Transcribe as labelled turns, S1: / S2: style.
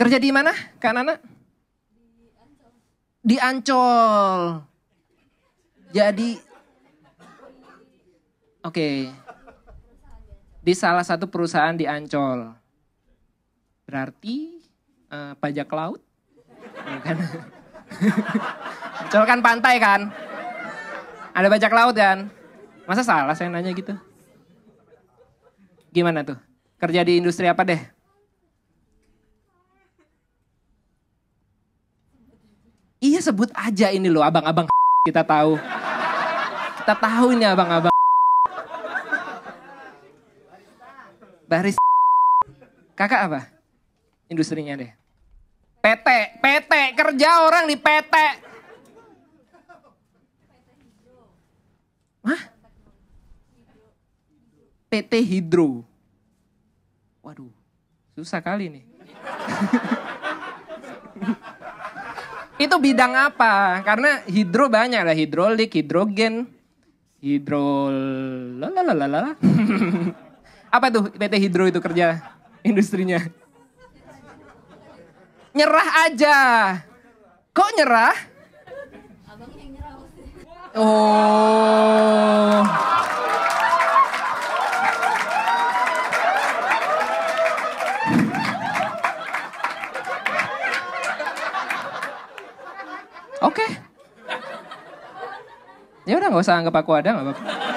S1: Kerja di mana, Kak Nana? Di Ancol. Jadi, oke. Di salah satu perusahaan di Ancol. Berarti eh, pajak laut? Bukan. Ancol kan pantai kan? Ada bajak laut kan? Masa salah saya nanya gitu? Gimana tuh? Kerja di industri apa deh? Iya sebut aja ini loh abang-abang kita tahu. Kita tahu ini abang-abang. Baris Kakak apa? Industrinya deh. PT, PT, kerja orang di PT. Hah? PT Hidro. Waduh, susah kali nih. Itu bidang apa? Karena hidro banyak lah, hidrolik, hidrogen, hidro lalalala. apa tuh PT Hidro itu kerja industrinya? Nyerah aja. Kok nyerah? Oh. Oke. Ya udah nggak usah anggap aku ada nggak apa-apa.